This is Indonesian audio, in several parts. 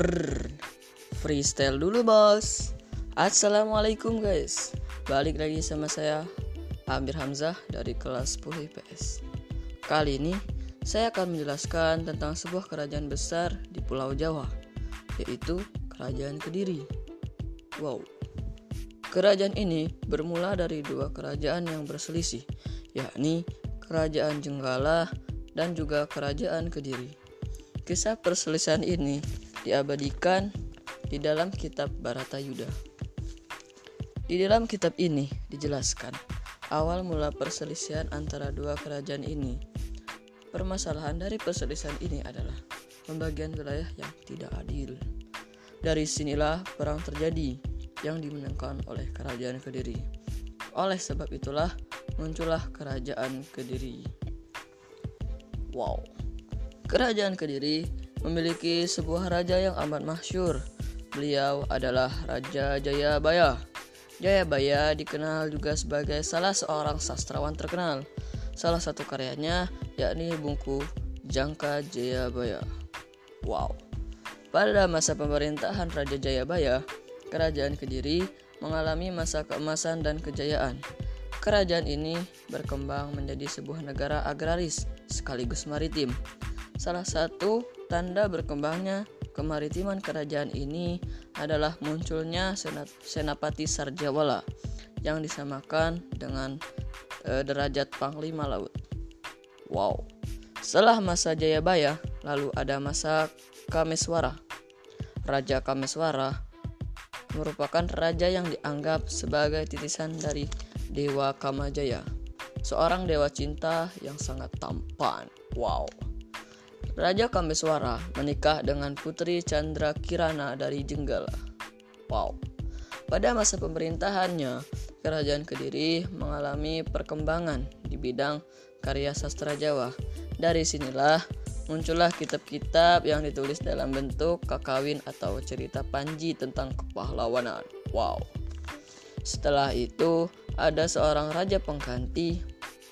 Brrr. Freestyle dulu bos. Assalamualaikum guys. Balik lagi sama saya Amir Hamzah dari kelas 10 IPS Kali ini saya akan menjelaskan tentang sebuah kerajaan besar di Pulau Jawa Yaitu Kerajaan Kediri. Wow. Kerajaan ini bermula dari dua kerajaan yang berselisih yakni Kerajaan Jenggala dan juga Kerajaan Kediri. Kisah perselisihan ini diabadikan di dalam kitab Baratayuda. Di dalam kitab ini dijelaskan awal mula perselisihan antara dua kerajaan ini. Permasalahan dari perselisihan ini adalah pembagian wilayah yang tidak adil. Dari sinilah perang terjadi yang dimenangkan oleh kerajaan Kediri. Oleh sebab itulah muncullah kerajaan Kediri. Wow. Kerajaan Kediri memiliki sebuah raja yang amat masyur. Beliau adalah Raja Jayabaya. Jayabaya dikenal juga sebagai salah seorang sastrawan terkenal. Salah satu karyanya yakni buku Jangka Jayabaya. Wow. Pada masa pemerintahan Raja Jayabaya, kerajaan Kediri mengalami masa keemasan dan kejayaan. Kerajaan ini berkembang menjadi sebuah negara agraris sekaligus maritim. Salah satu Tanda berkembangnya kemaritiman kerajaan ini adalah munculnya Senapati Sarjawala yang disamakan dengan e, derajat Panglima Laut. Wow. Setelah masa Jayabaya, lalu ada masa Kameswara. Raja Kameswara merupakan raja yang dianggap sebagai titisan dari Dewa Kamajaya, seorang dewa cinta yang sangat tampan. Wow. Raja Kameswara menikah dengan Putri Chandra Kirana dari Jenggala. Wow. Pada masa pemerintahannya, Kerajaan Kediri mengalami perkembangan di bidang karya sastra Jawa. Dari sinilah muncullah kitab-kitab yang ditulis dalam bentuk kakawin atau cerita panji tentang kepahlawanan. Wow. Setelah itu, ada seorang raja pengganti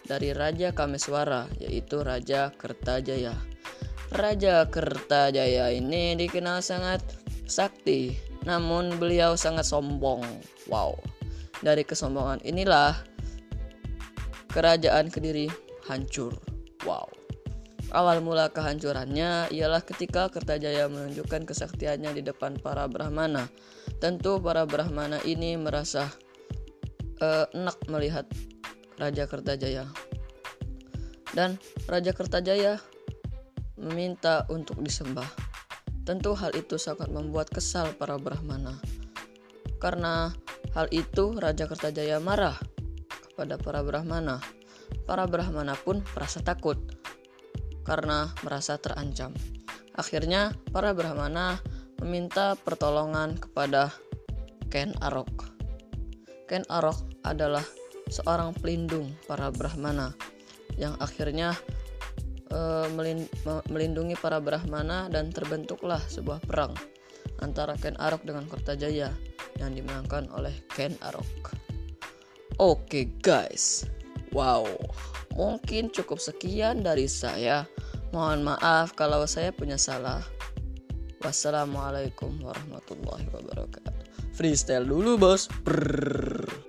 dari Raja Kameswara, yaitu Raja Kertajaya. Raja Kertajaya ini dikenal sangat sakti, namun beliau sangat sombong. Wow. Dari kesombongan inilah kerajaan Kediri hancur. Wow. Awal mula kehancurannya ialah ketika Kertajaya menunjukkan kesaktiannya di depan para Brahmana. Tentu para Brahmana ini merasa uh, enak melihat Raja Kertajaya. Dan Raja Kertajaya meminta untuk disembah. Tentu hal itu sangat membuat kesal para Brahmana. Karena hal itu Raja Kertajaya marah kepada para Brahmana. Para Brahmana pun merasa takut karena merasa terancam. Akhirnya para Brahmana meminta pertolongan kepada Ken Arok. Ken Arok adalah seorang pelindung para Brahmana yang akhirnya melindungi para Brahmana dan terbentuklah sebuah perang antara Ken Arok dengan Kertajaya yang dimenangkan oleh Ken Arok. Oke guys, wow, mungkin cukup sekian dari saya. Mohon maaf kalau saya punya salah. Wassalamualaikum warahmatullahi wabarakatuh. Freestyle dulu bos. Brrr.